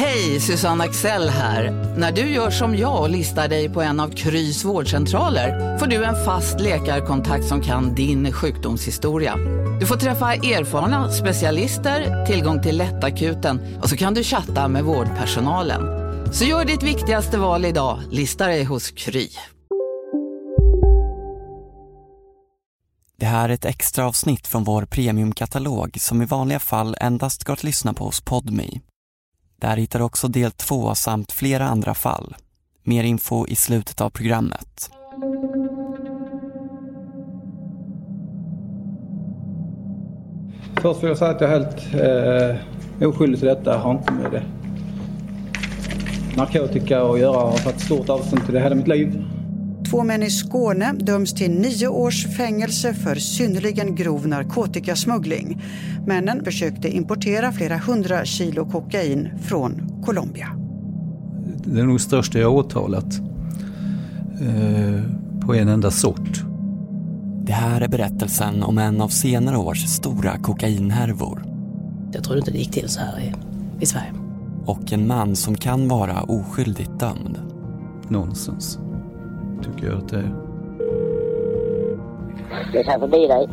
Hej, Susanne Axel här. När du gör som jag och listar dig på en av Krys vårdcentraler får du en fast läkarkontakt som kan din sjukdomshistoria. Du får träffa erfarna specialister, tillgång till lättakuten och så kan du chatta med vårdpersonalen. Så gör ditt viktigaste val idag, lista dig hos Kry. Det här är ett extra avsnitt från vår premiumkatalog som i vanliga fall endast går att lyssna på hos Podme. Där hittar du också del två samt flera andra fall. Mer info i slutet av programmet. Först vill jag säga att jag är helt eh, oskyldig till detta. Jag har inte med det narkotika att göra. Jag har tagit stort avstånd till det hela mitt liv. Två män i Skåne döms till nio års fängelse för synnerligen grov narkotikasmuggling. Männen försökte importera flera hundra kilo kokain från Colombia. Det är nog största jag åtalat eh, på en enda sort. Det här är berättelsen om en av senare års stora kokainhärvor. Jag tror inte det gick till så här i, i Sverige. Och en man som kan vara oskyldigt dömd. Nonsens, tycker jag att det är. Jag kan förbi dig.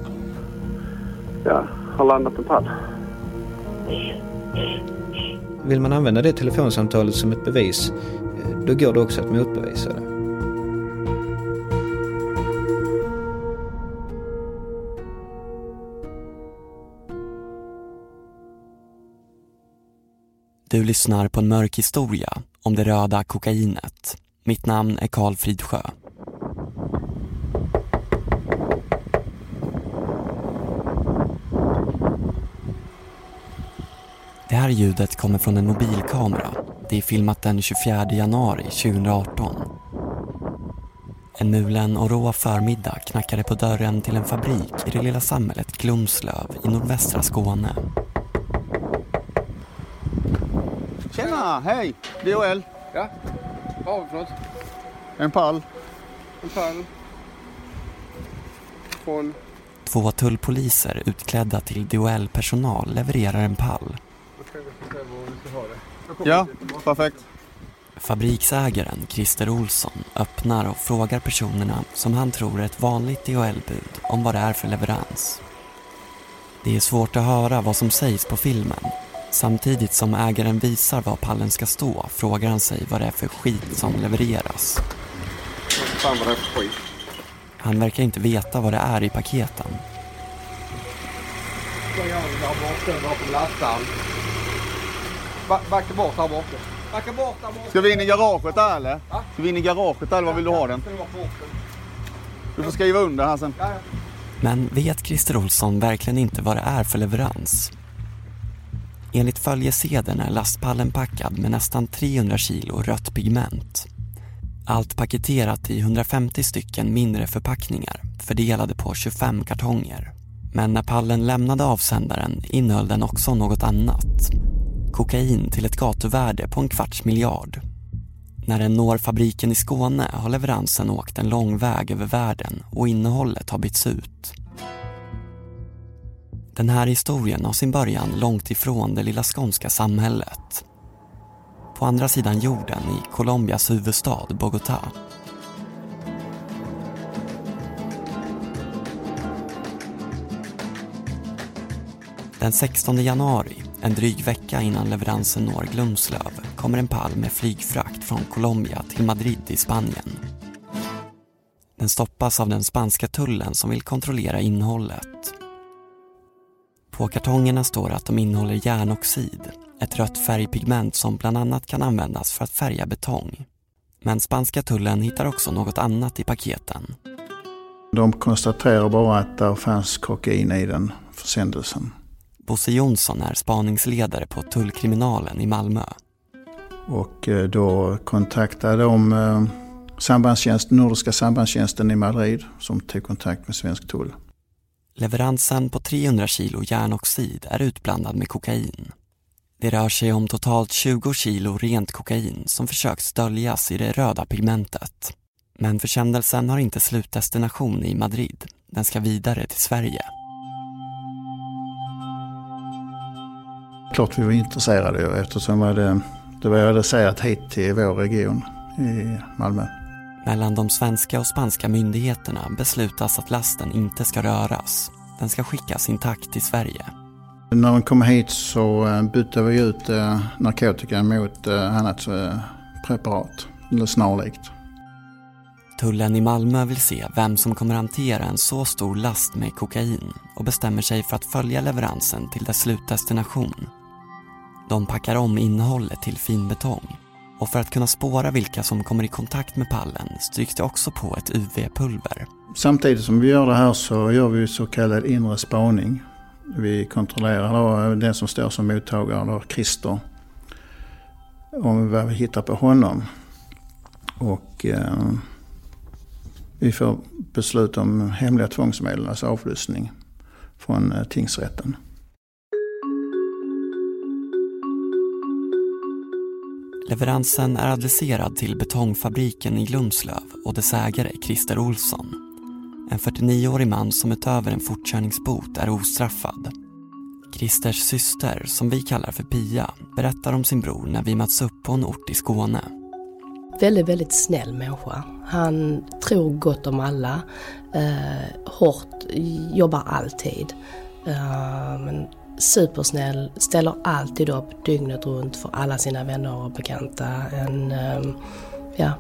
Ja, har landat en pall. Vill man använda det telefonsamtalet som ett bevis, eh, då går det också att motbevisa det. Du lyssnar på en mörk historia om det röda kokainet. Mitt namn är Karl Fridsjö. Det här ljudet kommer från en mobilkamera. Det är filmat den 24 januari 2018. En mulen och rå förmiddag knackade på dörren till en fabrik i det lilla samhället Glumslöv i nordvästra Skåne. Tjena, hej! DHL. Ja, vad har vi för något? En pall. En pall. Från? Två tullpoliser utklädda till DHL-personal levererar en pall. Ja, perfekt. Fabriksägaren Christer Olsson öppnar och frågar personerna som han tror är ett vanligt DHL-bud om vad det är för leverans. Det är svårt att höra vad som sägs på filmen. Samtidigt som ägaren visar var pallen ska stå frågar han sig vad det är för skit som levereras. Fan vad det är för skit. Han verkar inte veta vad det är i paketen. Backa bort här borta. Backa bort där borta. Ska vi in i garaget där eller? Ska vi in i garaget där eller var vill du ha den? Du får skriva under här sen. Men vet Christer Olsson verkligen inte vad det är för leverans? Enligt följesedeln är lastpallen packad med nästan 300 kilo rött pigment. Allt paketerat i 150 stycken mindre förpackningar fördelade på 25 kartonger. Men när pallen lämnade avsändaren innehöll den också något annat. Kokain till ett gatuvärde på en kvarts miljard. När den når fabriken i Skåne har leveransen åkt en lång väg över världen och innehållet har bytts ut. Den här historien har sin början långt ifrån det lilla skånska samhället. På andra sidan jorden i Colombias huvudstad Bogotá. Den 16 januari, en dryg vecka innan leveransen når Glumslöv, kommer en pall med flygfrakt från Colombia till Madrid i Spanien. Den stoppas av den spanska tullen som vill kontrollera innehållet. På kartongerna står att de innehåller järnoxid, ett rött färgpigment som bland annat kan användas för att färga betong. Men spanska tullen hittar också något annat i paketen. De konstaterar bara att det fanns kokain i den försändelsen. Bosse Jonsson är spaningsledare på tullkriminalen i Malmö. Och eh, då kontaktade de eh, sambandstjänst, Nordiska sambandstjänsten i Madrid som tog kontakt med svensk tull. Leveransen på 300 kilo järnoxid är utblandad med kokain. Det rör sig om totalt 20 kilo rent kokain som försöks döljas i det röda pigmentet. Men försändelsen har inte slutdestination i Madrid. Den ska vidare till Sverige. Klart vi var intresserade eftersom det, det var adresserat hit till vår region i Malmö. Mellan de svenska och spanska myndigheterna beslutas att lasten inte ska röras. Den ska skickas intakt till Sverige. När den kom hit så eh, bytte vi ut eh, narkotikan mot eh, annat preparat, eller snarlikt. Tullen i Malmö vill se vem som kommer hantera en så stor last med kokain och bestämmer sig för att följa leveransen till dess slutdestination. De packar om innehållet till finbetong och för att kunna spåra vilka som kommer i kontakt med pallen stryks det också på ett UV-pulver. Samtidigt som vi gör det här så gör vi så kallad inre spaning. Vi kontrollerar då den som står som mottagare, då Christer, om vad vi hittar på honom. Och eh, vi får beslut om hemliga tvångsmedel, alltså avlyssning, från eh, tingsrätten. Leveransen är adresserad till betongfabriken i Glumslöv och dess ägare Christer Olsson. En 49-årig man som utöver en fortkörningsbot är ostraffad. Christers syster, som vi kallar för Pia, berättar om sin bror när vi möts upp på en ort i Skåne. Väldigt, väldigt snäll människa. Han tror gott om alla. Eh, hårt, jobbar alltid. Eh, men supersnäll, ställer alltid upp dygnet runt för alla sina vänner och bekanta. En, ehm, ja,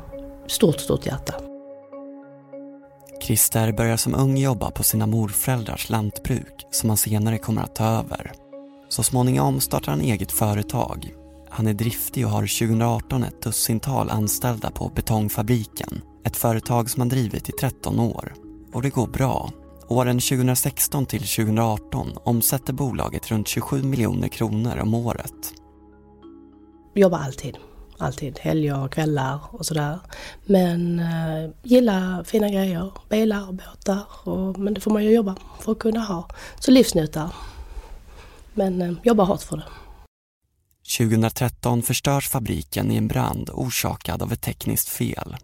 stort, stort hjärta. Christer börjar som ung jobba på sina morföräldrars lantbruk som han senare kommer att ta över. Så småningom startar han eget företag. Han är driftig och har 2018 ett dussintal anställda på Betongfabriken. Ett företag som han drivit i 13 år. Och det går bra Åren 2016 till 2018 omsätter bolaget runt 27 miljoner kronor om året. Jobbar alltid. Alltid. Helger och kvällar och sådär. Men uh, gillar fina grejer. Bilar och båtar. Och, men det får man ju jobba för att kunna ha. Så livsnjutar. Men uh, jobbar hårt för det. 2013 förstörs fabriken i en brand orsakad av ett tekniskt fel.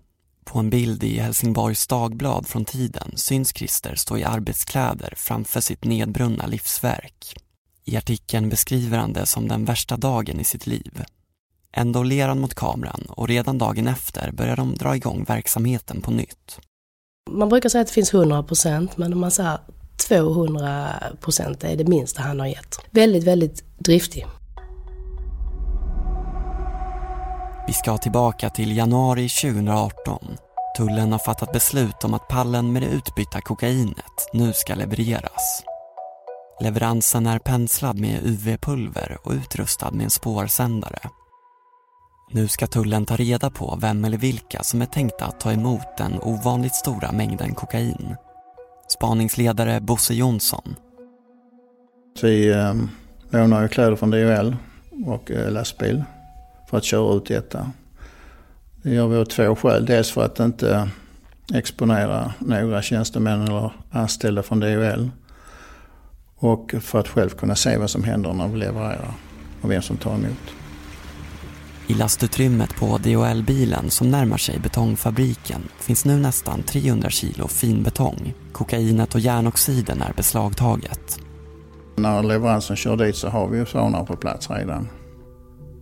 På en bild i Helsingborgs Dagblad från tiden syns Christer stå i arbetskläder framför sitt nedbrunna livsverk. I artikeln beskriver han det som den värsta dagen i sitt liv. Ändå ler han mot kameran och redan dagen efter börjar de dra igång verksamheten på nytt. Man brukar säga att det finns 100 procent men om man säger 200 procent är det minsta han har gett. Väldigt, väldigt driftig. Vi ska tillbaka till januari 2018. Tullen har fattat beslut om att pallen med det utbytta kokainet nu ska levereras. Leveransen är penslad med UV-pulver och utrustad med en spårsändare. Nu ska tullen ta reda på vem eller vilka som är tänkta att ta emot den ovanligt stora mängden kokain. Spaningsledare Bosse Jonsson. Vi eh, lånar ju kläder från DHL och eh, lastbil för att köra ut detta. Det gör vi av två skäl. Dels för att inte exponera några tjänstemän eller anställda från DHL. Och för att själv kunna se vad som händer när vi levererar och vem som tar emot. I lastutrymmet på DHL-bilen som närmar sig betongfabriken finns nu nästan 300 kilo finbetong. Kokainet och järnoxiden är beslagtaget. När leveransen kör dit så har vi spanare på plats redan.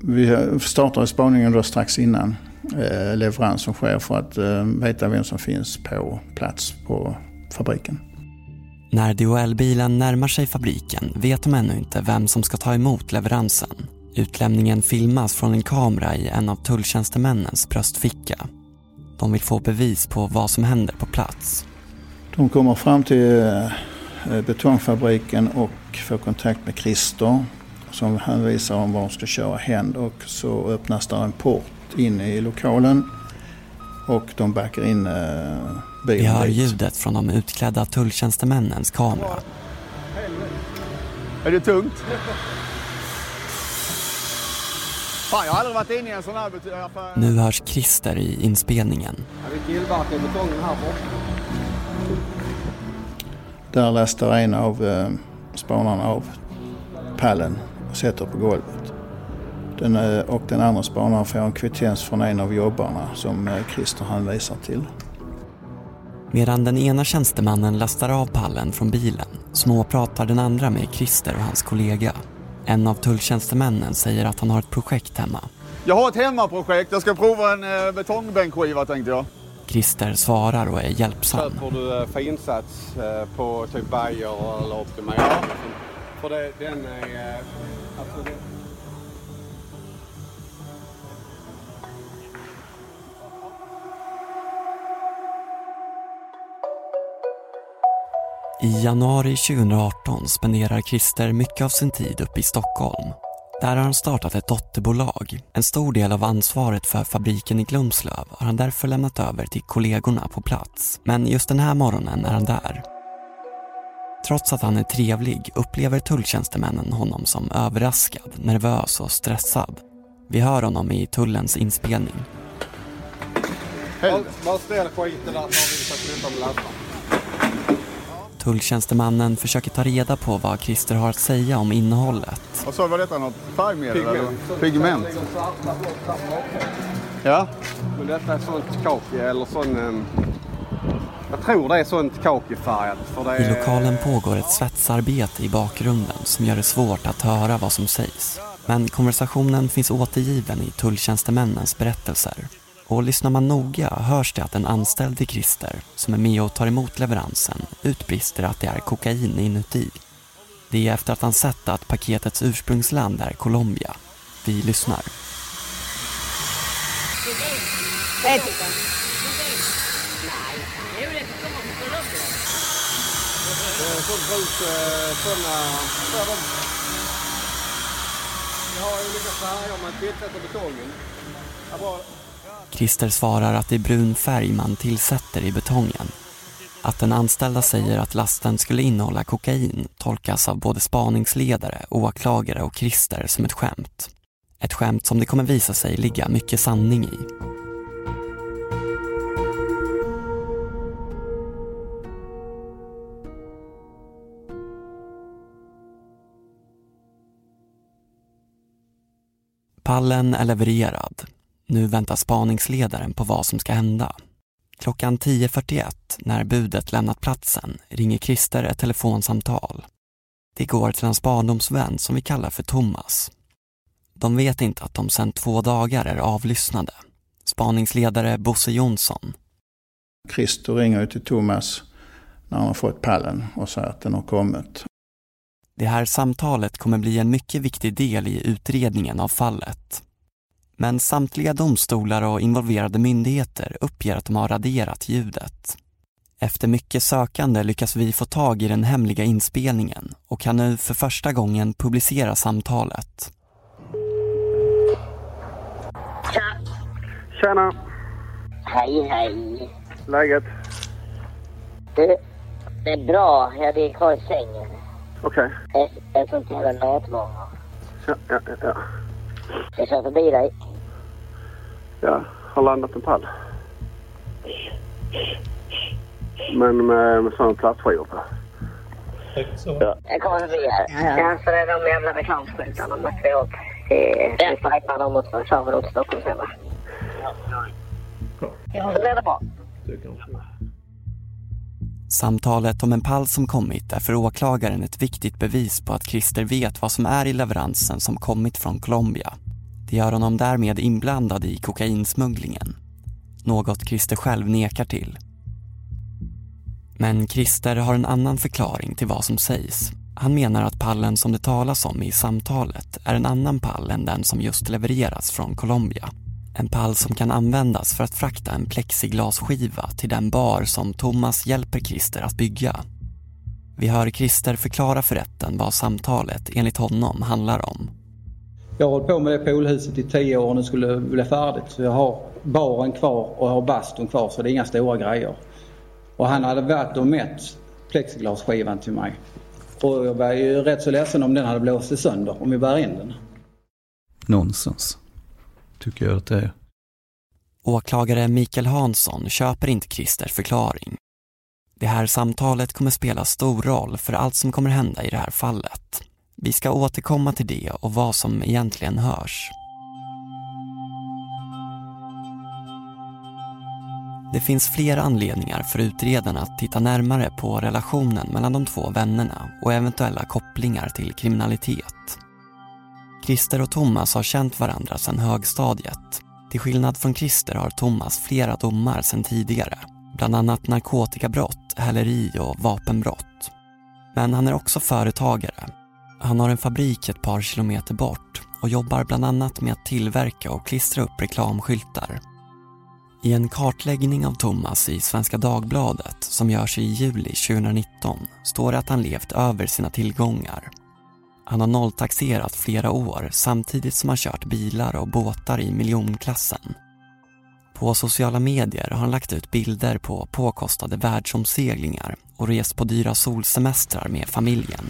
Vi startar spaningen då strax innan eh, leveransen sker för att eh, veta vem som finns på plats på fabriken. När DHL-bilen närmar sig fabriken vet de ännu inte vem som ska ta emot leveransen. Utlämningen filmas från en kamera i en av tulltjänstemännens bröstficka. De vill få bevis på vad som händer på plats. De kommer fram till eh, betongfabriken och får kontakt med Christer som hänvisar om var de ska köra hän och så öppnas där en port in i lokalen och de backar in eh, bilen Vi hör dit. ljudet från de utklädda tulltjänstemännens kamera. Är det tungt? Fan, jag har aldrig varit inne i en sån här butik. Nu hörs Christer i inspelningen. Ja, vi tillverkar betongen här borta. Där lastar en av eh, spanarna av pallen och sätter på golvet. Den, eh, och den andra spanaren får en kvittens från en av jobbarna som eh, Christer hänvisar till. Medan den ena tjänstemannen lastar av pallen från bilen småpratar den andra med Christer och hans kollega. En av tulltjänstemännen säger att han har ett projekt hemma. Jag har ett hemmaprojekt. Jag ska prova en eh, betongbänkskiva tänkte jag. Christer svarar och är hjälpsam. Köper du eh, finsats eh, på typ Bayer eller Optima? Ja. För det, den är... Eh, alltså det, I januari 2018 spenderar Christer mycket av sin tid uppe i Stockholm. Där har han startat ett dotterbolag. En stor del av ansvaret för fabriken i Glumslöv har han därför lämnat över till kollegorna på plats. Men just den här morgonen är han där. Trots att han är trevlig upplever tulltjänstemännen honom som överraskad, nervös och stressad. Vi hör honom i tullens inspelning. bara, bara ställ skiten med lastaren. Tulltjänstemannen försöker ta reda på vad Christer har att säga om innehållet. Vad sa du, var detta något färgmedel? Pigment. eller? Pigment. Ja. Men detta är sånt kaki eller sån... ehm, Jag tror det är sånt kakifärgat. För det I lokalen pågår ett svetsarbete i bakgrunden som gör det svårt att höra vad som sägs. Men konversationen finns återgiven i tulltjänstemännens berättelser. Och lyssnar man noga hörs det att en anställd till Christer, som är med och tar emot leveransen, utbrister att det är kokain inuti. Det är efter att han sett att paketets ursprungsland är Colombia. Vi lyssnar. eh, sånt brus, eh, såna... för dem. Jag har olika färger man tillsätter betongen. Christer svarar att det är brun färg man tillsätter i betongen. Att den anställda säger att lasten skulle innehålla kokain tolkas av både spaningsledare, åklagare och Christer som ett skämt. Ett skämt som det kommer visa sig ligga mycket sanning i. Pallen är levererad. Nu väntar spaningsledaren på vad som ska hända. Klockan 10.41, när budet lämnat platsen, ringer Christer ett telefonsamtal. Det går till hans barndomsvän som vi kallar för Thomas. De vet inte att de sedan två dagar är avlyssnade. Spaningsledare Bosse Jonsson. Christer ringer ju till Thomas när han har fått pallen och säger att den har kommit. Det här samtalet kommer bli en mycket viktig del i utredningen av fallet. Men samtliga domstolar och involverade myndigheter uppger att de har raderat ljudet. Efter mycket sökande lyckas vi få tag i den hemliga inspelningen och kan nu för första gången publicera samtalet. Tjena. Hej, hej. Läget? Du, det är bra. Jag ligger kvar i sängen. Okej. Jag, jag tror inte jag har matmånga. Ja, ja, ja, ja. Jag kör förbi dig. Ja, har landat en pall. Men med, med sån plastskivor på. Ja. Jag kommer förbi här. Ja, så det är de jävla reklamskyltarna man ska upp. Vi får räkna dem och så kör vi dem till Stockholm sen va? Ja, det blir det bra. Samtalet om en pall som kommit är för åklagaren ett viktigt bevis på att Christer vet vad som är i leveransen som kommit från Colombia. Det gör honom därmed inblandad i kokainsmugglingen. Något Christer själv nekar till. Men Christer har en annan förklaring till vad som sägs. Han menar att pallen som det talas om i samtalet är en annan pall än den som just levereras från Colombia. En pall som kan användas för att frakta en plexiglasskiva till den bar som Thomas hjälper Christer att bygga. Vi hör Christer förklara för rätten vad samtalet enligt honom handlar om. Jag har hållit på med det poolhuset i tio år och nu skulle det bli färdigt. Så jag har baren kvar och har bastun kvar så det är inga stora grejer. Och han hade varit och mätt plexiglasskivan till mig. Och jag var ju rätt så ledsen om den hade blåst sönder, om vi bär in den. Nonsens, tycker jag att det är. Åklagare Mikael Hansson köper inte Christers förklaring. Det här samtalet kommer spela stor roll för allt som kommer hända i det här fallet. Vi ska återkomma till det och vad som egentligen hörs. Det finns flera anledningar för utredarna att titta närmare på relationen mellan de två vännerna och eventuella kopplingar till kriminalitet. Christer och Thomas har känt varandra sedan högstadiet. Till skillnad från Christer har Thomas flera domar sedan tidigare. Bland annat narkotikabrott, häleri och vapenbrott. Men han är också företagare. Han har en fabrik ett par kilometer bort och jobbar bland annat med att tillverka och klistra upp reklamskyltar. I en kartläggning av Thomas i Svenska Dagbladet som görs i juli 2019 står det att han levt över sina tillgångar. Han har nolltaxerat flera år samtidigt som han kört bilar och båtar i miljonklassen. På sociala medier har han lagt ut bilder på påkostade världsomseglingar och rest på dyra solsemestrar med familjen.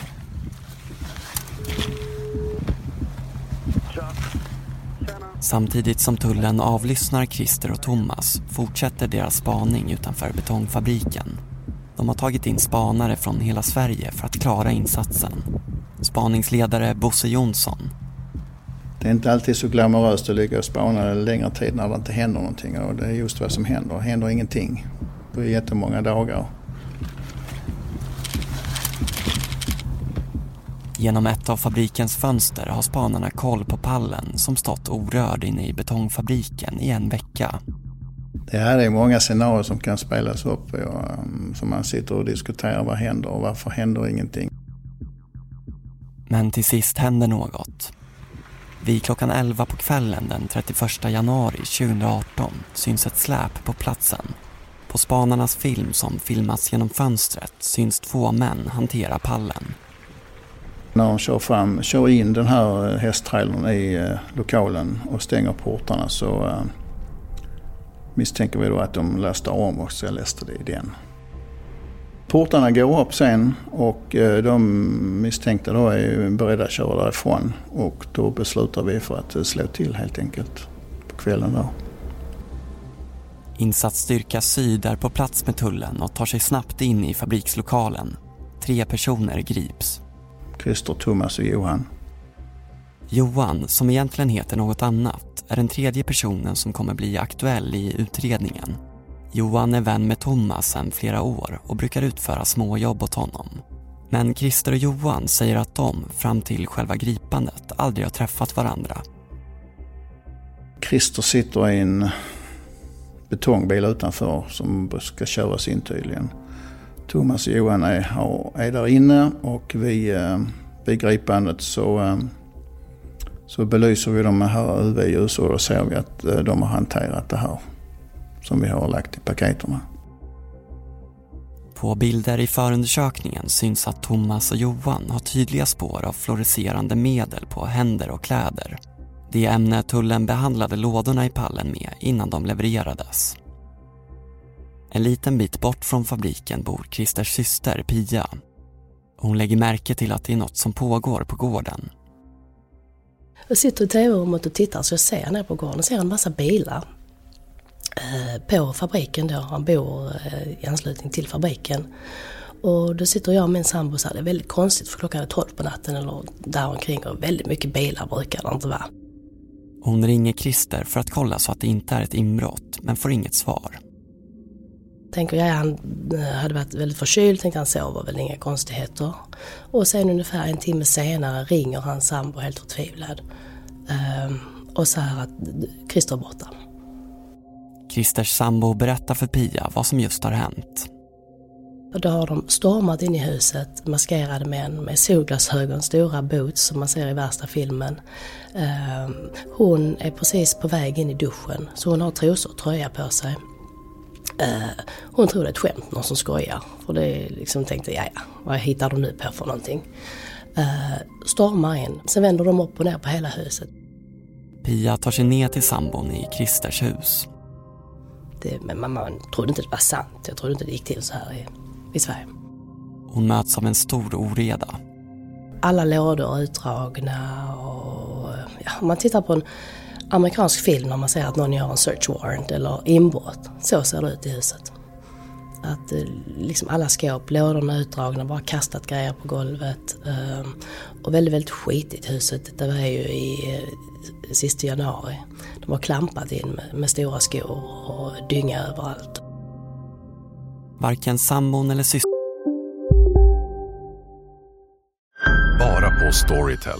Samtidigt som tullen avlyssnar Christer och Thomas fortsätter deras spaning utanför betongfabriken. De har tagit in spanare från hela Sverige för att klara insatsen. Spaningsledare Bosse Jonsson. Det är inte alltid så glamoröst att ligga och spana längre tid när det inte händer någonting och det är just vad som händer. Det händer ingenting på jättemånga dagar. Genom ett av fabrikens fönster har spanarna koll på pallen som stått orörd inne i betongfabriken i en vecka. Det här är många scenarier som kan spelas upp och som man sitter och diskuterar. Vad händer och varför händer ingenting? Men till sist händer något. Vid klockan 11 på kvällen den 31 januari 2018 syns ett släp på platsen. På spanarnas film som filmats genom fönstret syns två män hantera pallen. När de kör, fram, kör in den här hästtrailern i eh, lokalen och stänger portarna så uh, misstänker vi då att de lastar om och ska lästa det i den. Portarna går upp sen och uh, de misstänkta då är beredda att köra därifrån och då beslutar vi för att slå till helt enkelt på kvällen då. Insatsstyrka Syd är på plats med tullen och tar sig snabbt in i fabrikslokalen. Tre personer grips. Christer, Thomas och Johan. Johan, som egentligen heter något annat, är den tredje personen som kommer bli aktuell i utredningen. Johan är vän med Thomas sedan flera år och brukar utföra småjobb åt honom. Men Christer och Johan säger att de, fram till själva gripandet, aldrig har träffat varandra. Christer sitter i en betongbil utanför som ska köras in tydligen. Thomas och Johan är, är där inne och vid, eh, vid gripandet så, eh, så belyser vi dem med här UV-ljus och då ser vi att eh, de har hanterat det här som vi har lagt i paketerna. På bilder i förundersökningen syns att Thomas och Johan har tydliga spår av fluorescerande medel på händer och kläder. Det ämne tullen behandlade lådorna i pallen med innan de levererades. En liten bit bort från fabriken bor Christers syster Pia. Hon lägger märke till att det är något som pågår på gården. Jag sitter i tv-rummet och tittar så jag ser ner på gården och ser en massa bilar eh, på fabriken då. Han bor eh, i anslutning till fabriken. Och då sitter jag och min sambo och säger det är väldigt konstigt för klockan är 12 på natten eller däromkring och väldigt mycket bilar brukar det inte vara. Hon ringer Christer för att kolla så att det inte är ett inbrott men får inget svar. Tänker jag, han hade varit väldigt förkyld, tänkte han sover väl inga konstigheter. Och sen ungefär en timme senare ringer hans sambo helt förtvivlad. Ehm, och säger att Christer är borta. Christers sambo berättar för Pia vad som just har hänt. Och då har de stormat in i huset maskerade män med solglasögon, stora boots som man ser i värsta filmen. Ehm, hon är precis på väg in i duschen så hon har trosor och tröja på sig. Uh, hon tror det är ett skämt, någon som skojar. För det liksom tänkte, ja ja, vad hittar de nu på för någonting? Uh, stormar in, sen vänder de upp och ner på hela huset. Pia tar sig ner till sambon i Christers hus. Det, men man, man trodde inte det var sant. Jag trodde inte det gick till så här i, i Sverige. Hon möts av en stor oreda. Alla lådor är utdragna och ja, om man tittar på en amerikansk film när man ser att någon gör en search warrant eller inbrott. Så ser det ut i huset. Att eh, liksom alla skåp, lådorna utdragna, bara kastat grejer på golvet. Eh, och väldigt, väldigt skitigt huset. Det var ju i eh, sista januari. De har klampat in med, med stora skor och dynga överallt. Varken sambon eller syster Bara på Storytel.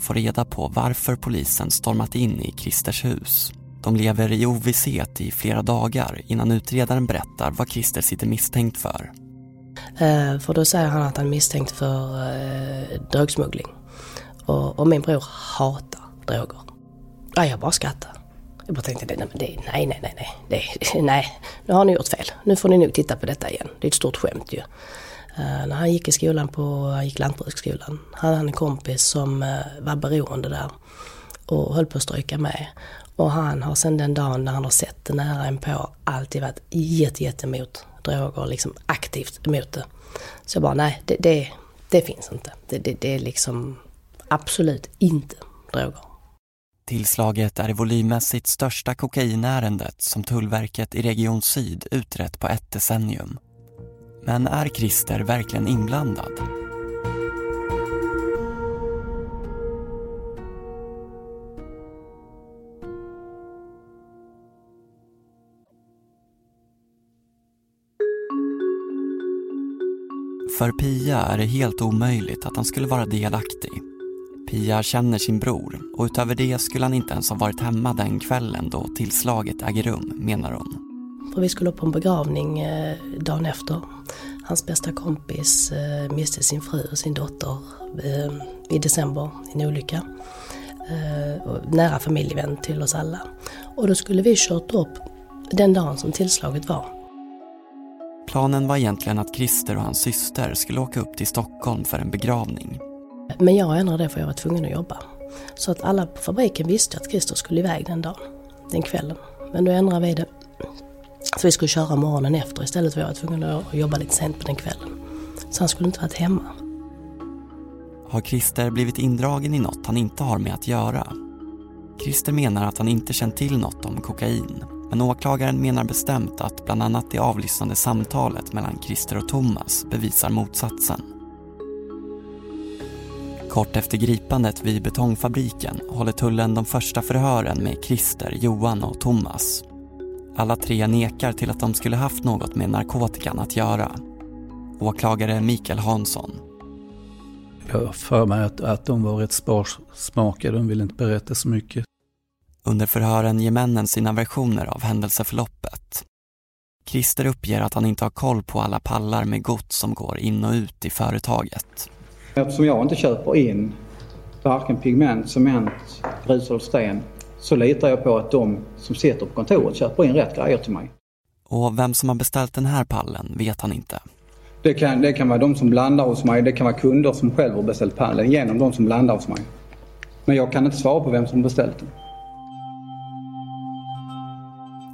Får reda på varför polisen stormat in i Christers hus. De lever i ovisshet i flera dagar innan utredaren berättar vad Christer sitter misstänkt för. Eh, för då säger han att han är misstänkt för eh, drogsmuggling. Och, och, min bror hatar droger. Ja, jag bara skrattar. Jag bara tänkte, nej, nej, nej, nej, nej, nej, nej, nu har ni gjort fel. Nu får ni nog titta på detta igen. Det är ett stort skämt ju. Eh, när han gick i skolan på, han gick lantbruksskolan, hade han en kompis som eh, var beroende där och höll på att stryka med. Och han har sedan den dagen när han har sett det nära en på alltid varit jätte, jätte emot droger, liksom aktivt emot det. Så jag bara, nej, det, det, det finns inte. Det, det, det är liksom absolut inte droger. Tillslaget är det volymmässigt största kokainärendet som Tullverket i Region Syd utrett på ett decennium. Men är Christer verkligen inblandad? För Pia är det helt omöjligt att han skulle vara delaktig. Pia känner sin bror och utöver det skulle han inte ens ha varit hemma den kvällen då tillslaget äger rum, menar hon. För vi skulle på en begravning eh, dagen efter. Hans bästa kompis eh, miste sin fru och sin dotter eh, i december i en olycka. Nära familjevän till oss alla. Och då skulle vi kört upp den dagen som tillslaget var. Planen var egentligen att Christer och hans syster skulle åka upp till Stockholm för en begravning. Men jag ändrade det för jag var tvungen att jobba. Så att alla på fabriken visste att Christer skulle iväg den dagen, den kvällen. Men då ändrade vi det så vi skulle köra morgonen efter istället för jag var tvungen att jobba lite sent på den kvällen. Så han skulle inte varit hemma. Har Christer blivit indragen i något han inte har med att göra? Christer menar att han inte känt till något om kokain men åklagaren menar bestämt att bland annat det avlyssnade samtalet mellan Christer och Thomas bevisar motsatsen. Kort efter gripandet vid betongfabriken håller tullen de första förhören med Christer, Johan och Thomas. Alla tre nekar till att de skulle haft något med narkotikan att göra. Åklagare Mikael Hansson. Jag har för mig att, att de var rätt sparsmakade, de ville inte berätta så mycket. Under förhören ger männen sina versioner av händelseförloppet. Christer uppger att han inte har koll på alla pallar med gods som går in och ut i företaget. Eftersom jag inte köper in varken pigment, cement, grus eller sten så litar jag på att de som sitter på kontoret köper in rätt grejer till mig. Och vem som har beställt den här pallen vet han inte. Det kan, det kan vara de som blandar hos mig, det kan vara kunder som själva har beställt pallen genom de som blandar hos mig. Men jag kan inte svara på vem som beställt den.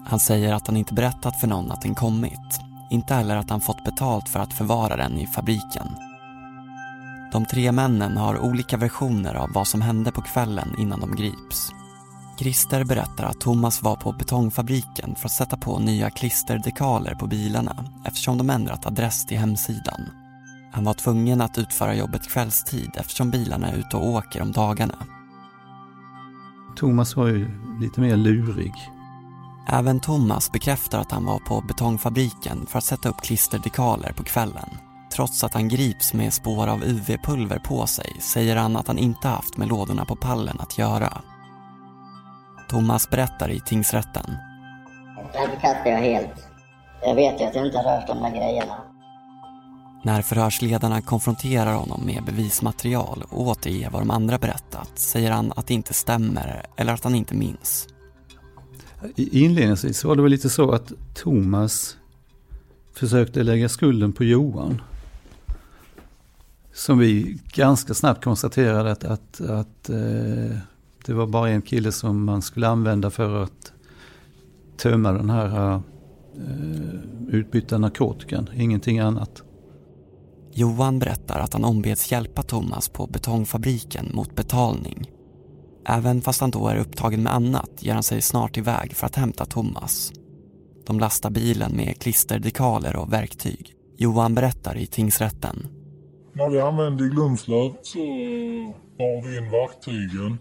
Han säger att han inte berättat för någon att den kommit. Inte heller att han fått betalt för att förvara den i fabriken. De tre männen har olika versioner av vad som hände på kvällen innan de grips. Christer berättar att Thomas var på betongfabriken för att sätta på nya klisterdekaler på bilarna eftersom de ändrat adress till hemsidan. Han var tvungen att utföra jobbet kvällstid eftersom bilarna är ute och åker om dagarna. Thomas var ju lite mer lurig. Även Thomas bekräftar att han var på betongfabriken för att sätta upp klisterdekaler på kvällen. Trots att han grips med spår av UV-pulver på sig säger han att han inte haft med lådorna på pallen att göra. Thomas berättar i tingsrätten. Den förkastar jag helt. Jag vet ju att jag inte har rört de där grejerna. När förhörsledarna konfronterar honom med bevismaterial och återger vad de andra berättat säger han att det inte stämmer eller att han inte minns. Inledningsvis var det väl lite så att Thomas försökte lägga skulden på Johan. Som vi ganska snabbt konstaterade att, att, att eh, det var bara en kille som man skulle använda för att tömma den här eh, utbytta narkotikan, ingenting annat. Johan berättar att han ombeds hjälpa Thomas på betongfabriken mot betalning. Även fast han då är upptagen med annat ger han sig snart iväg för att hämta Thomas. De lastar bilen med klisterdekaler och verktyg. Johan berättar i tingsrätten. När vi använde glömslöv så bar vi in verktygen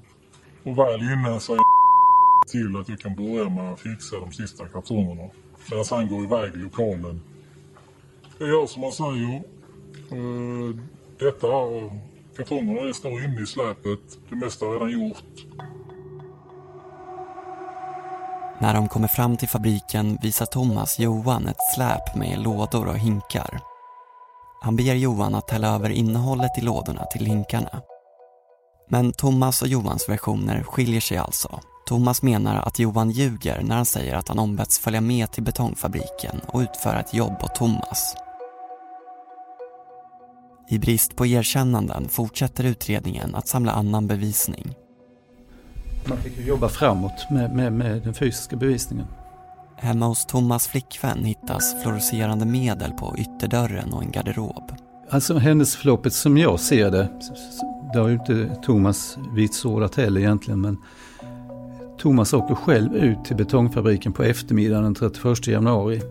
och väl inne säger till att jag kan börja med att fixa de sista kartongerna. Medan han går iväg i lokalen. Jag gör som han säger. Uh, detta är kartongerna står inne i släpet. Det mesta är redan gjort. När de kommer fram till fabriken visar Thomas Johan ett släp med lådor och hinkar. Han ber Johan att hälla över innehållet i lådorna till hinkarna. Men Thomas och Johans versioner skiljer sig alltså. Thomas menar att Johan ljuger när han säger att han ombetts följa med till betongfabriken och utföra ett jobb åt Thomas. I brist på erkännanden fortsätter utredningen att samla annan bevisning. Man fick ju jobba framåt med, med, med den fysiska bevisningen. Hemma hos Thomas flickvän hittas fluorescerande medel på ytterdörren och en garderob. Alltså händelseförloppet som jag ser det, det har ju inte Thomas vitsordat heller egentligen, men Thomas åker själv ut till betongfabriken på eftermiddagen den 31 januari.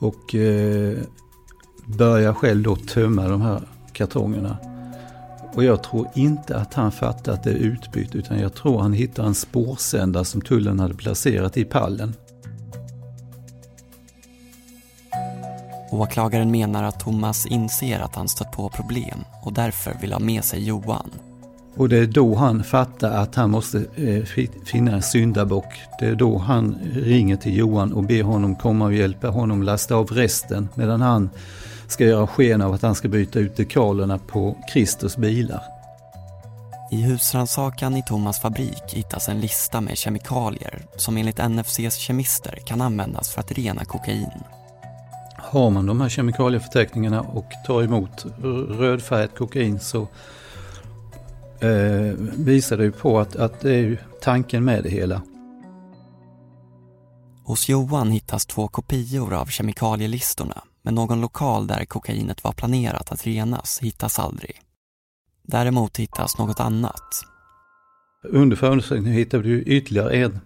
Och eh, börjar själv då tömma de här kartongerna. Och jag tror inte att han fattar att det är utbytt utan jag tror han hittar en spårsändare som tullen hade placerat i pallen. Åklagaren menar att Thomas inser att han stött på problem och därför vill ha med sig Johan. Och det är då han fattar att han måste eh, finna en syndabock. Det är då han ringer till Johan och ber honom komma och hjälpa honom lasta av resten medan han ska göra sken av att han ska byta ut dekalerna på Christers bilar. I husrannsakan i Thomas fabrik hittas en lista med kemikalier som enligt NFCs kemister kan användas för att rena kokain. Har man de här kemikalieförteckningarna och tar emot rödfärgat kokain så eh, visar det ju på att, att det är tanken med det hela. Hos Johan hittas två kopior av kemikalielistorna men någon lokal där kokainet var planerat att renas hittas aldrig. Däremot hittas något annat. Under förundersökningen hittade vi ytterligare en,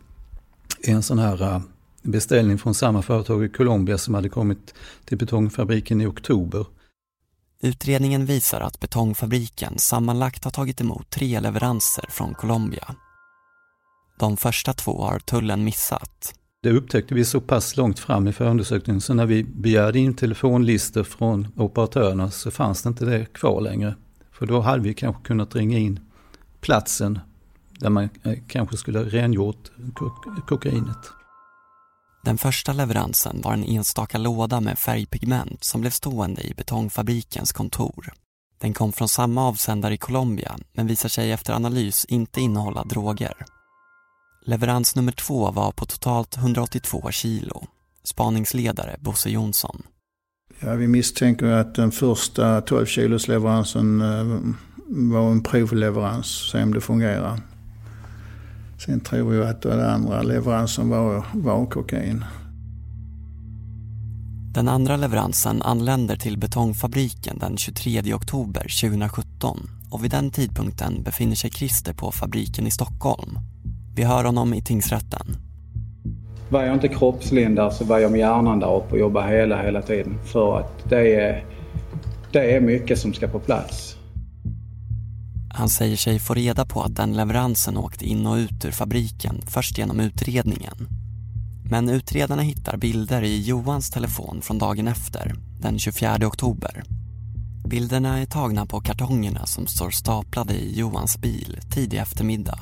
en sån här äh, beställning från samma företag i Colombia som hade kommit till betongfabriken i oktober. Utredningen visar att betongfabriken sammanlagt har tagit emot tre leveranser från Colombia. De första två har tullen missat. Det upptäckte vi så pass långt fram i förundersökningen så när vi begärde in telefonlistor från operatörerna så fanns det inte det kvar längre. För då hade vi kanske kunnat ringa in platsen där man eh, kanske skulle ha rengjort kokainet. Den första leveransen var en enstaka låda med färgpigment som blev stående i betongfabrikens kontor. Den kom från samma avsändare i Colombia men visar sig efter analys inte innehålla droger. Leverans nummer två var på totalt 182 kilo. Spaningsledare Bosse Jonsson. Ja, vi misstänker att den första 12 kilos leveransen eh, var en provleverans, se om det fungerar. Sen tror vi att den andra leveransen var, var kokain. Den andra leveransen anländer till betongfabriken den 23 oktober 2017 och vid den tidpunkten befinner sig Christer på fabriken i Stockholm Vi hör honom i tingsrätten. Var jag inte kroppslindar så var jag med hjärnan där uppe och jobbade hela, hela tiden. För att det är, det är mycket som ska på plats. Han säger sig få reda på att den leveransen åkte in och ut ur fabriken först genom utredningen. Men utredarna hittar bilder i Johans telefon från dagen efter, den 24 oktober. Bilderna är tagna på kartongerna som står staplade i Johans bil tidig eftermiddag.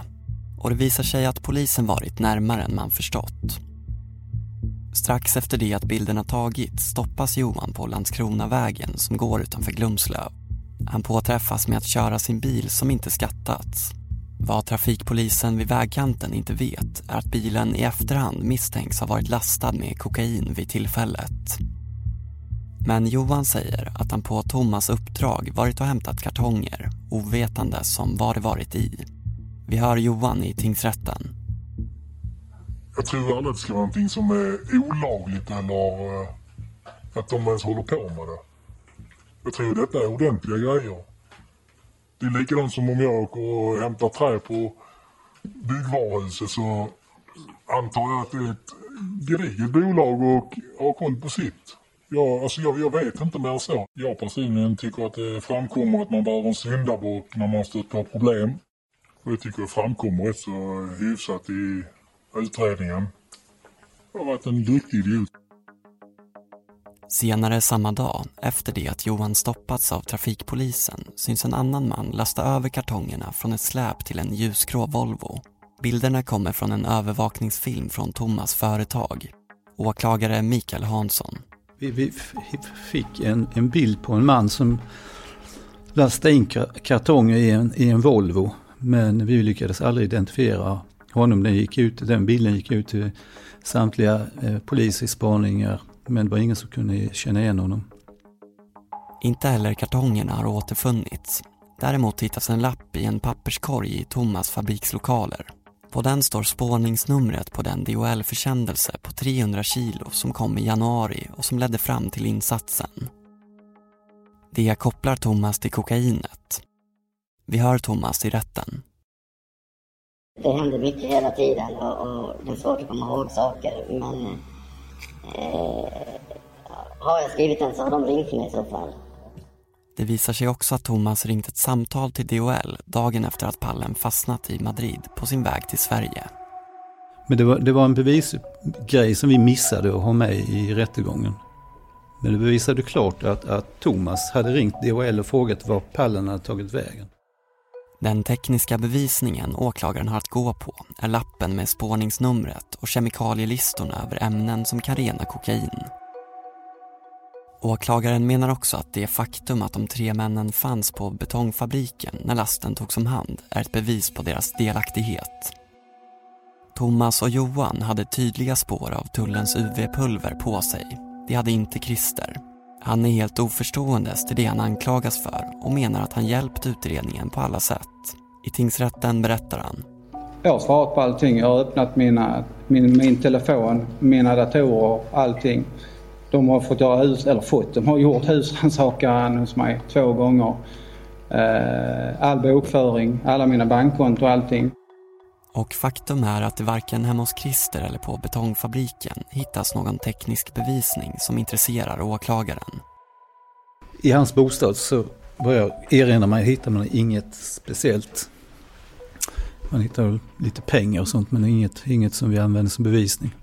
Och det visar sig att polisen varit närmare än man förstått. Strax efter det att bilderna tagits stoppas Johan på Landskronavägen som går utanför Glumslöv. Han påträffas med att köra sin bil som inte skattats. Vad trafikpolisen vid vägkanten inte vet är att bilen i efterhand misstänks ha varit lastad med kokain vid tillfället. Men Johan säger att han på Thomas uppdrag varit och hämtat kartonger ovetande om vad det varit i. Vi hör Johan i tingsrätten. Jag tror aldrig att det ska vara någonting som är olagligt eller eh, att de ens håller på med det. Jag tror detta är ordentliga grejer. Det är likadant som om jag åker och hämtar trä på byggvaruhuset så antar jag att det är ett gediget bolag och har koll på sitt. Ja, alltså jag, jag vet inte mer än så. Jag personligen tycker att det framkommer att man behöver en syndabock när man stöter på problem. Och det tycker jag framkommer rätt så hyfsat i utredningen. Jag har varit en riktig idiot. Senare samma dag, efter det att Johan stoppats av trafikpolisen, syns en annan man lasta över kartongerna från ett släp till en ljusgrå Volvo. Bilderna kommer från en övervakningsfilm från Thomas företag. Åklagare Mikael Hansson. Vi, vi fick en, en bild på en man som lastade in kartonger i en, i en Volvo. Men vi lyckades aldrig identifiera honom. Den, gick ut, den bilden gick ut till samtliga eh, poliser spaningar men det var ingen som kunde känna igen honom. Inte heller kartongerna har återfunnits. Däremot hittas en lapp i en papperskorg i Thomas fabrikslokaler. På den står spårningsnumret på den DHL-försändelse på 300 kilo som kom i januari och som ledde fram till insatsen. Det kopplar Thomas till kokainet. Vi hör Thomas i rätten. Det händer mycket hela tiden och, och det är svårt att komma ihåg saker men har jag skrivit den så har de ringt mig i så fall. Det visar sig också att Thomas ringt ett samtal till DHL dagen efter att pallen fastnat i Madrid på sin väg till Sverige. Men det var, det var en bevisgrej som vi missade att ha med i rättegången. Men det bevisade klart att, att Thomas hade ringt DHL och frågat var pallen hade tagit vägen. Den tekniska bevisningen åklagaren har att gå på är lappen med spårningsnumret och kemikalielistorna över ämnen som kan rena kokain. Åklagaren menar också att det faktum att de tre männen fanns på betongfabriken när lasten togs om hand är ett bevis på deras delaktighet. Thomas och Johan hade tydliga spår av tullens UV-pulver på sig. Det hade inte Christer. Han är helt oförstående till det han anklagas för och menar att han hjälpt utredningen på alla sätt. I tingsrätten berättar han. Jag har svarat på allting. Jag har öppnat mina, min, min telefon, mina datorer, allting. De har fått göra hus, eller fått, de har gjort husrannsakan hos mig två gånger. Eh, all bokföring, alla mina bankkonton och allting. Och faktum är att det varken hemma hos Christer eller på betongfabriken hittas någon teknisk bevisning som intresserar åklagaren. I hans bostad så vad jag erinrar mig hittar man inget speciellt. Man hittar lite pengar och sånt men inget, inget som vi använder som bevisning.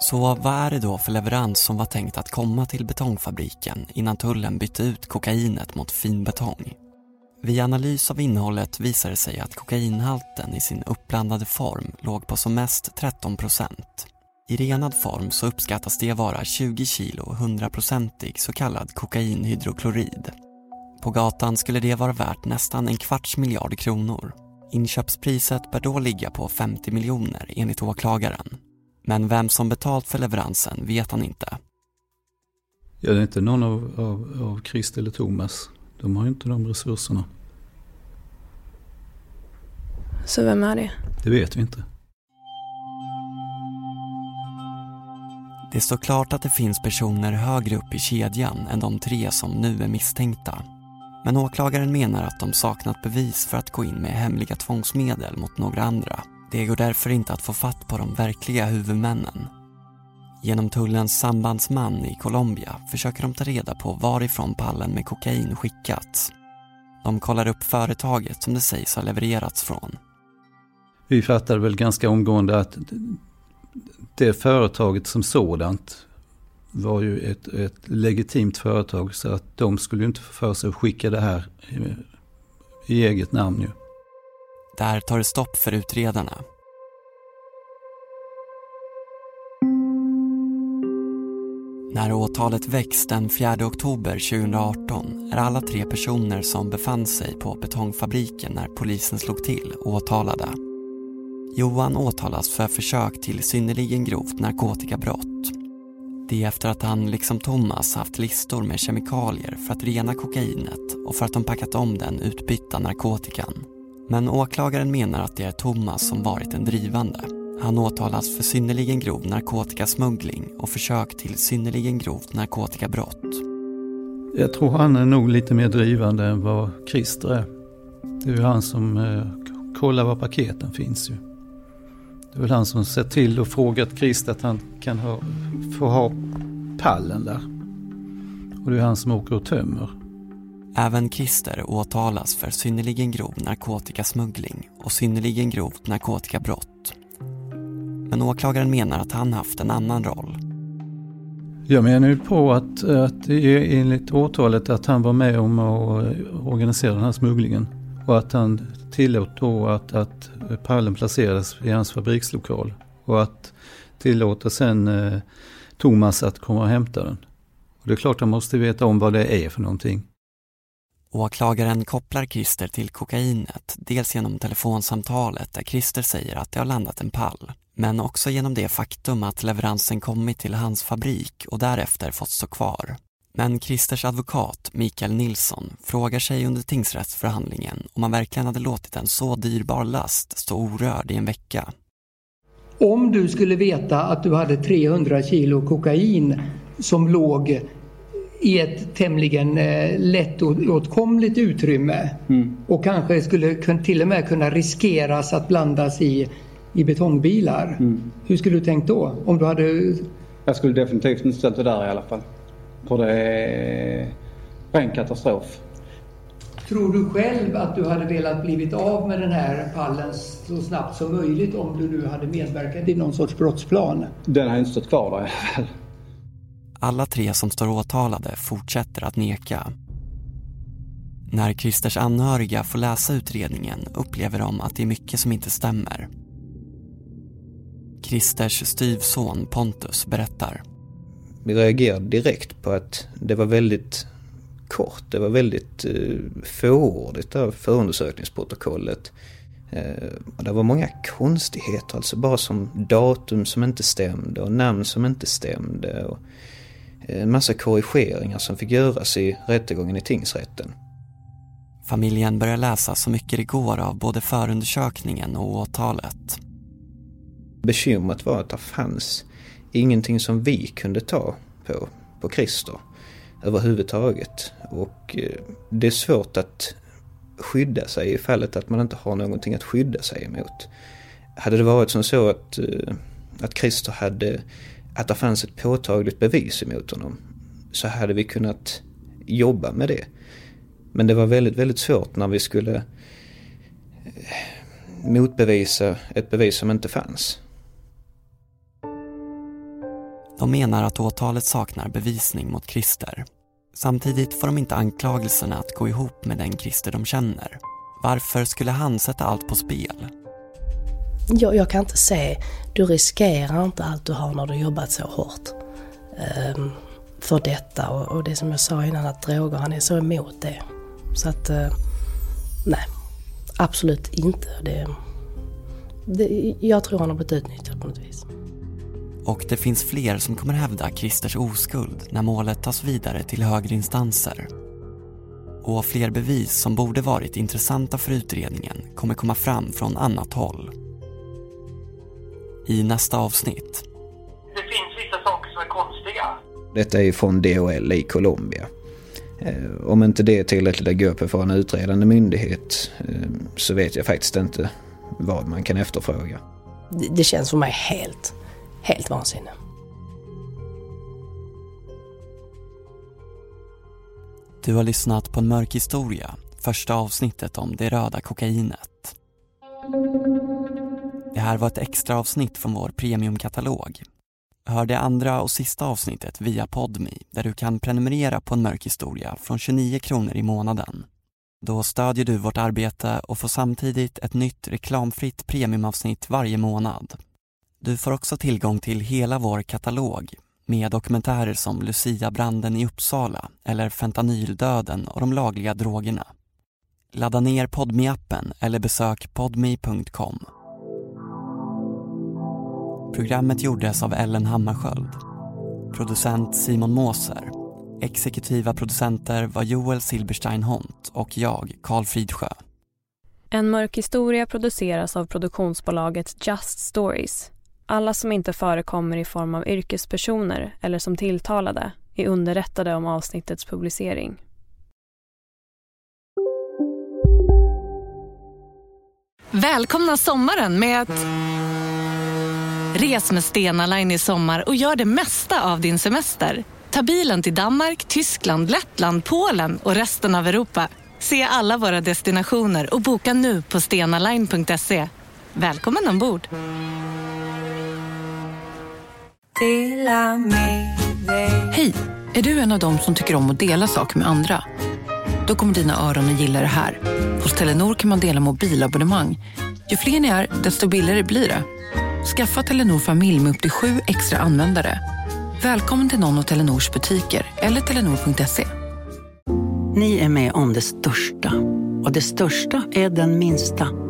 Så vad är det då för leverans som var tänkt att komma till betongfabriken innan tullen bytte ut kokainet mot finbetong? Vid analys av innehållet visade det sig att kokainhalten i sin uppblandade form låg på som mest 13 procent. I renad form så uppskattas det vara 20 kilo 100-procentig så kallad kokainhydroklorid. På gatan skulle det vara värt nästan en kvarts miljard kronor. Inköpspriset bör då ligga på 50 miljoner enligt åklagaren. Men vem som betalt för leveransen vet han inte. Ja, det är inte någon av, av, av Christ eller Thomas. De har inte de resurserna. Så vem är det? Det vet vi inte. Det står klart att det finns personer högre upp i kedjan än de tre som nu är misstänkta. Men åklagaren menar att de saknat bevis för att gå in med hemliga tvångsmedel mot några andra. Det går därför inte att få fatt på de verkliga huvudmännen. Genom tullens sambandsman i Colombia försöker de ta reda på varifrån pallen med kokain skickats. De kollar upp företaget som det sägs ha levererats från. Vi fattade väl ganska omgående att det företaget som sådant var ju ett, ett legitimt företag så att de skulle ju inte få för sig att skicka det här i, i eget namn ju. Där tar det stopp för utredarna. När åtalet väcks den 4 oktober 2018 är alla tre personer som befann sig på betongfabriken när polisen slog till åtalade. Johan åtalas för försök till synnerligen grovt narkotikabrott. Det är efter att han, liksom Thomas, haft listor med kemikalier för att rena kokainet och för att de packat om den utbytta narkotikan. Men åklagaren menar att det är Thomas som varit den drivande. Han åtalas för synnerligen grov narkotikasmuggling och försök till synnerligen grovt narkotikabrott. Jag tror han är nog lite mer drivande än vad Christer är. Det är ju han som eh, kollar var paketen finns ju. Det är väl han som sett till och frågat Christer att han kan ha, få ha pallen där. Och det är han som åker och tömmer. Även Christer åtalas för synnerligen grov narkotikasmuggling och synnerligen grovt narkotikabrott. Men åklagaren menar att han haft en annan roll. Jag menar ju på att, att enligt åtalet att han var med om att organisera den här smugglingen. Och att han tillåt då att, att pallen placerades i hans fabrikslokal. Och att tillåta sen eh, Thomas att komma och hämta den. Och det är klart han måste veta om vad det är för någonting. Åklagaren kopplar Christer till kokainet, dels genom telefonsamtalet där Christer säger att det har landat en pall, men också genom det faktum att leveransen kommit till hans fabrik och därefter fått stå kvar. Men Christers advokat, Mikael Nilsson, frågar sig under tingsrättsförhandlingen om man verkligen hade låtit en så dyrbar last stå orörd i en vecka. Om du skulle veta att du hade 300 kilo kokain som låg i ett tämligen eh, lättåtkomligt utrymme Mm. och kanske skulle till och med kunna riskeras att blandas i, i betongbilar. Mm. Hur skulle du tänkt då? Om du hade... Jag skulle definitivt inte ställt det där i alla fall. För det är ren katastrof. Tror du själv att du hade velat blivit av med den här pallen så snabbt som möjligt om du nu hade medverkat i någon sorts brottsplan? Den har inte stått kvar där i alla fall. Alla tre som står åtalade fortsätter att neka. När Christers anhöriga får läsa utredningen upplever de att det är mycket som inte stämmer. Christers styvson Pontus berättar. Vi reagerade direkt på att det var väldigt kort, det var väldigt eh, fåordigt där förundersökningsprotokollet. Eh, det var många konstigheter, alltså bara som datum som inte stämde och namn som inte stämde. Och eh, en massa korrigeringar som fick göras i rättegången i tingsrätten. Familjen börjar läsa så mycket det går av både förundersökningen och åtalet. Bekymret var att det fanns ingenting som vi kunde ta på, på Christer överhuvudtaget. Och eh, det är svårt att skydda sig i fallet att man inte har någonting att skydda sig emot. Hade det varit som så att, eh, att Christer hade, att det fanns ett påtagligt bevis emot honom så hade vi kunnat jobba med det. Men det var väldigt, väldigt svårt när vi skulle eh, motbevisa ett bevis som inte fanns. De menar att åtalet saknar bevisning mot Christer. Samtidigt får de inte anklagelserna att gå ihop med den Christer de känner. Varför skulle han sätta allt på spel? Jag, jag kan inte se, du riskerar inte allt du har när du jobbat så hårt ehm, för detta. Och, och det som jag sa innan, att droger, han är så emot det. Så att, eh, nej, absolut inte. Det, det, jag tror han har blivit utnyttjad på något vis. Och det finns fler som kommer hävda Christers oskuld när målet tas vidare till högre instanser. Och fler bevis som borde varit intressanta för utredningen kommer komma fram från annat håll. I nästa avsnitt. Det finns vissa saker som är konstiga. Detta är från DHL i Colombia. Eh, om inte det är tillräckligt att gå på för en utredande myndighet eh, så vet jag faktiskt inte vad man kan efterfråga. Det, det känns för mig helt, helt vansinne. Du har lyssnat på en mörk historia, första avsnittet om det röda kokainet. Det här var ett extra avsnitt från vår premiumkatalog. Hör det andra och sista avsnittet via Podmi där du kan prenumerera på en mörk historia från 29 kronor i månaden. Då stödjer du vårt arbete och får samtidigt ett nytt reklamfritt premiumavsnitt varje månad. Du får också tillgång till hela vår katalog med dokumentärer som Lucia-branden i Uppsala eller fentanyldöden och de lagliga drogerna. Ladda ner podmi appen eller besök podmi.com. Programmet gjordes av Ellen Hammarskjöld. Producent Simon Måser. Exekutiva producenter var Joel Silberstein Hont och jag, Karl Fridsjö. En mörk historia produceras av produktionsbolaget Just Stories. Alla som inte förekommer i form av yrkespersoner eller som tilltalade är underrättade om avsnittets publicering. Välkomna sommaren med att... Res med Stena Line i sommar och gör det mesta av din semester. Ta bilen till Danmark, Tyskland, Lettland, Polen och resten av Europa. Se alla våra destinationer och boka nu på stenaline.se. Välkommen ombord! Hej! Är du en av dem som tycker om att dela saker med andra? Då kommer dina öron att gilla det här. Hos Telenor kan man dela mobilabonnemang. Ju fler ni är, desto billigare blir det. Skaffa Telenor familj med upp till sju extra användare. Välkommen till någon av Telenors butiker eller telenor.se. Ni är med om det största. Och det största är den minsta.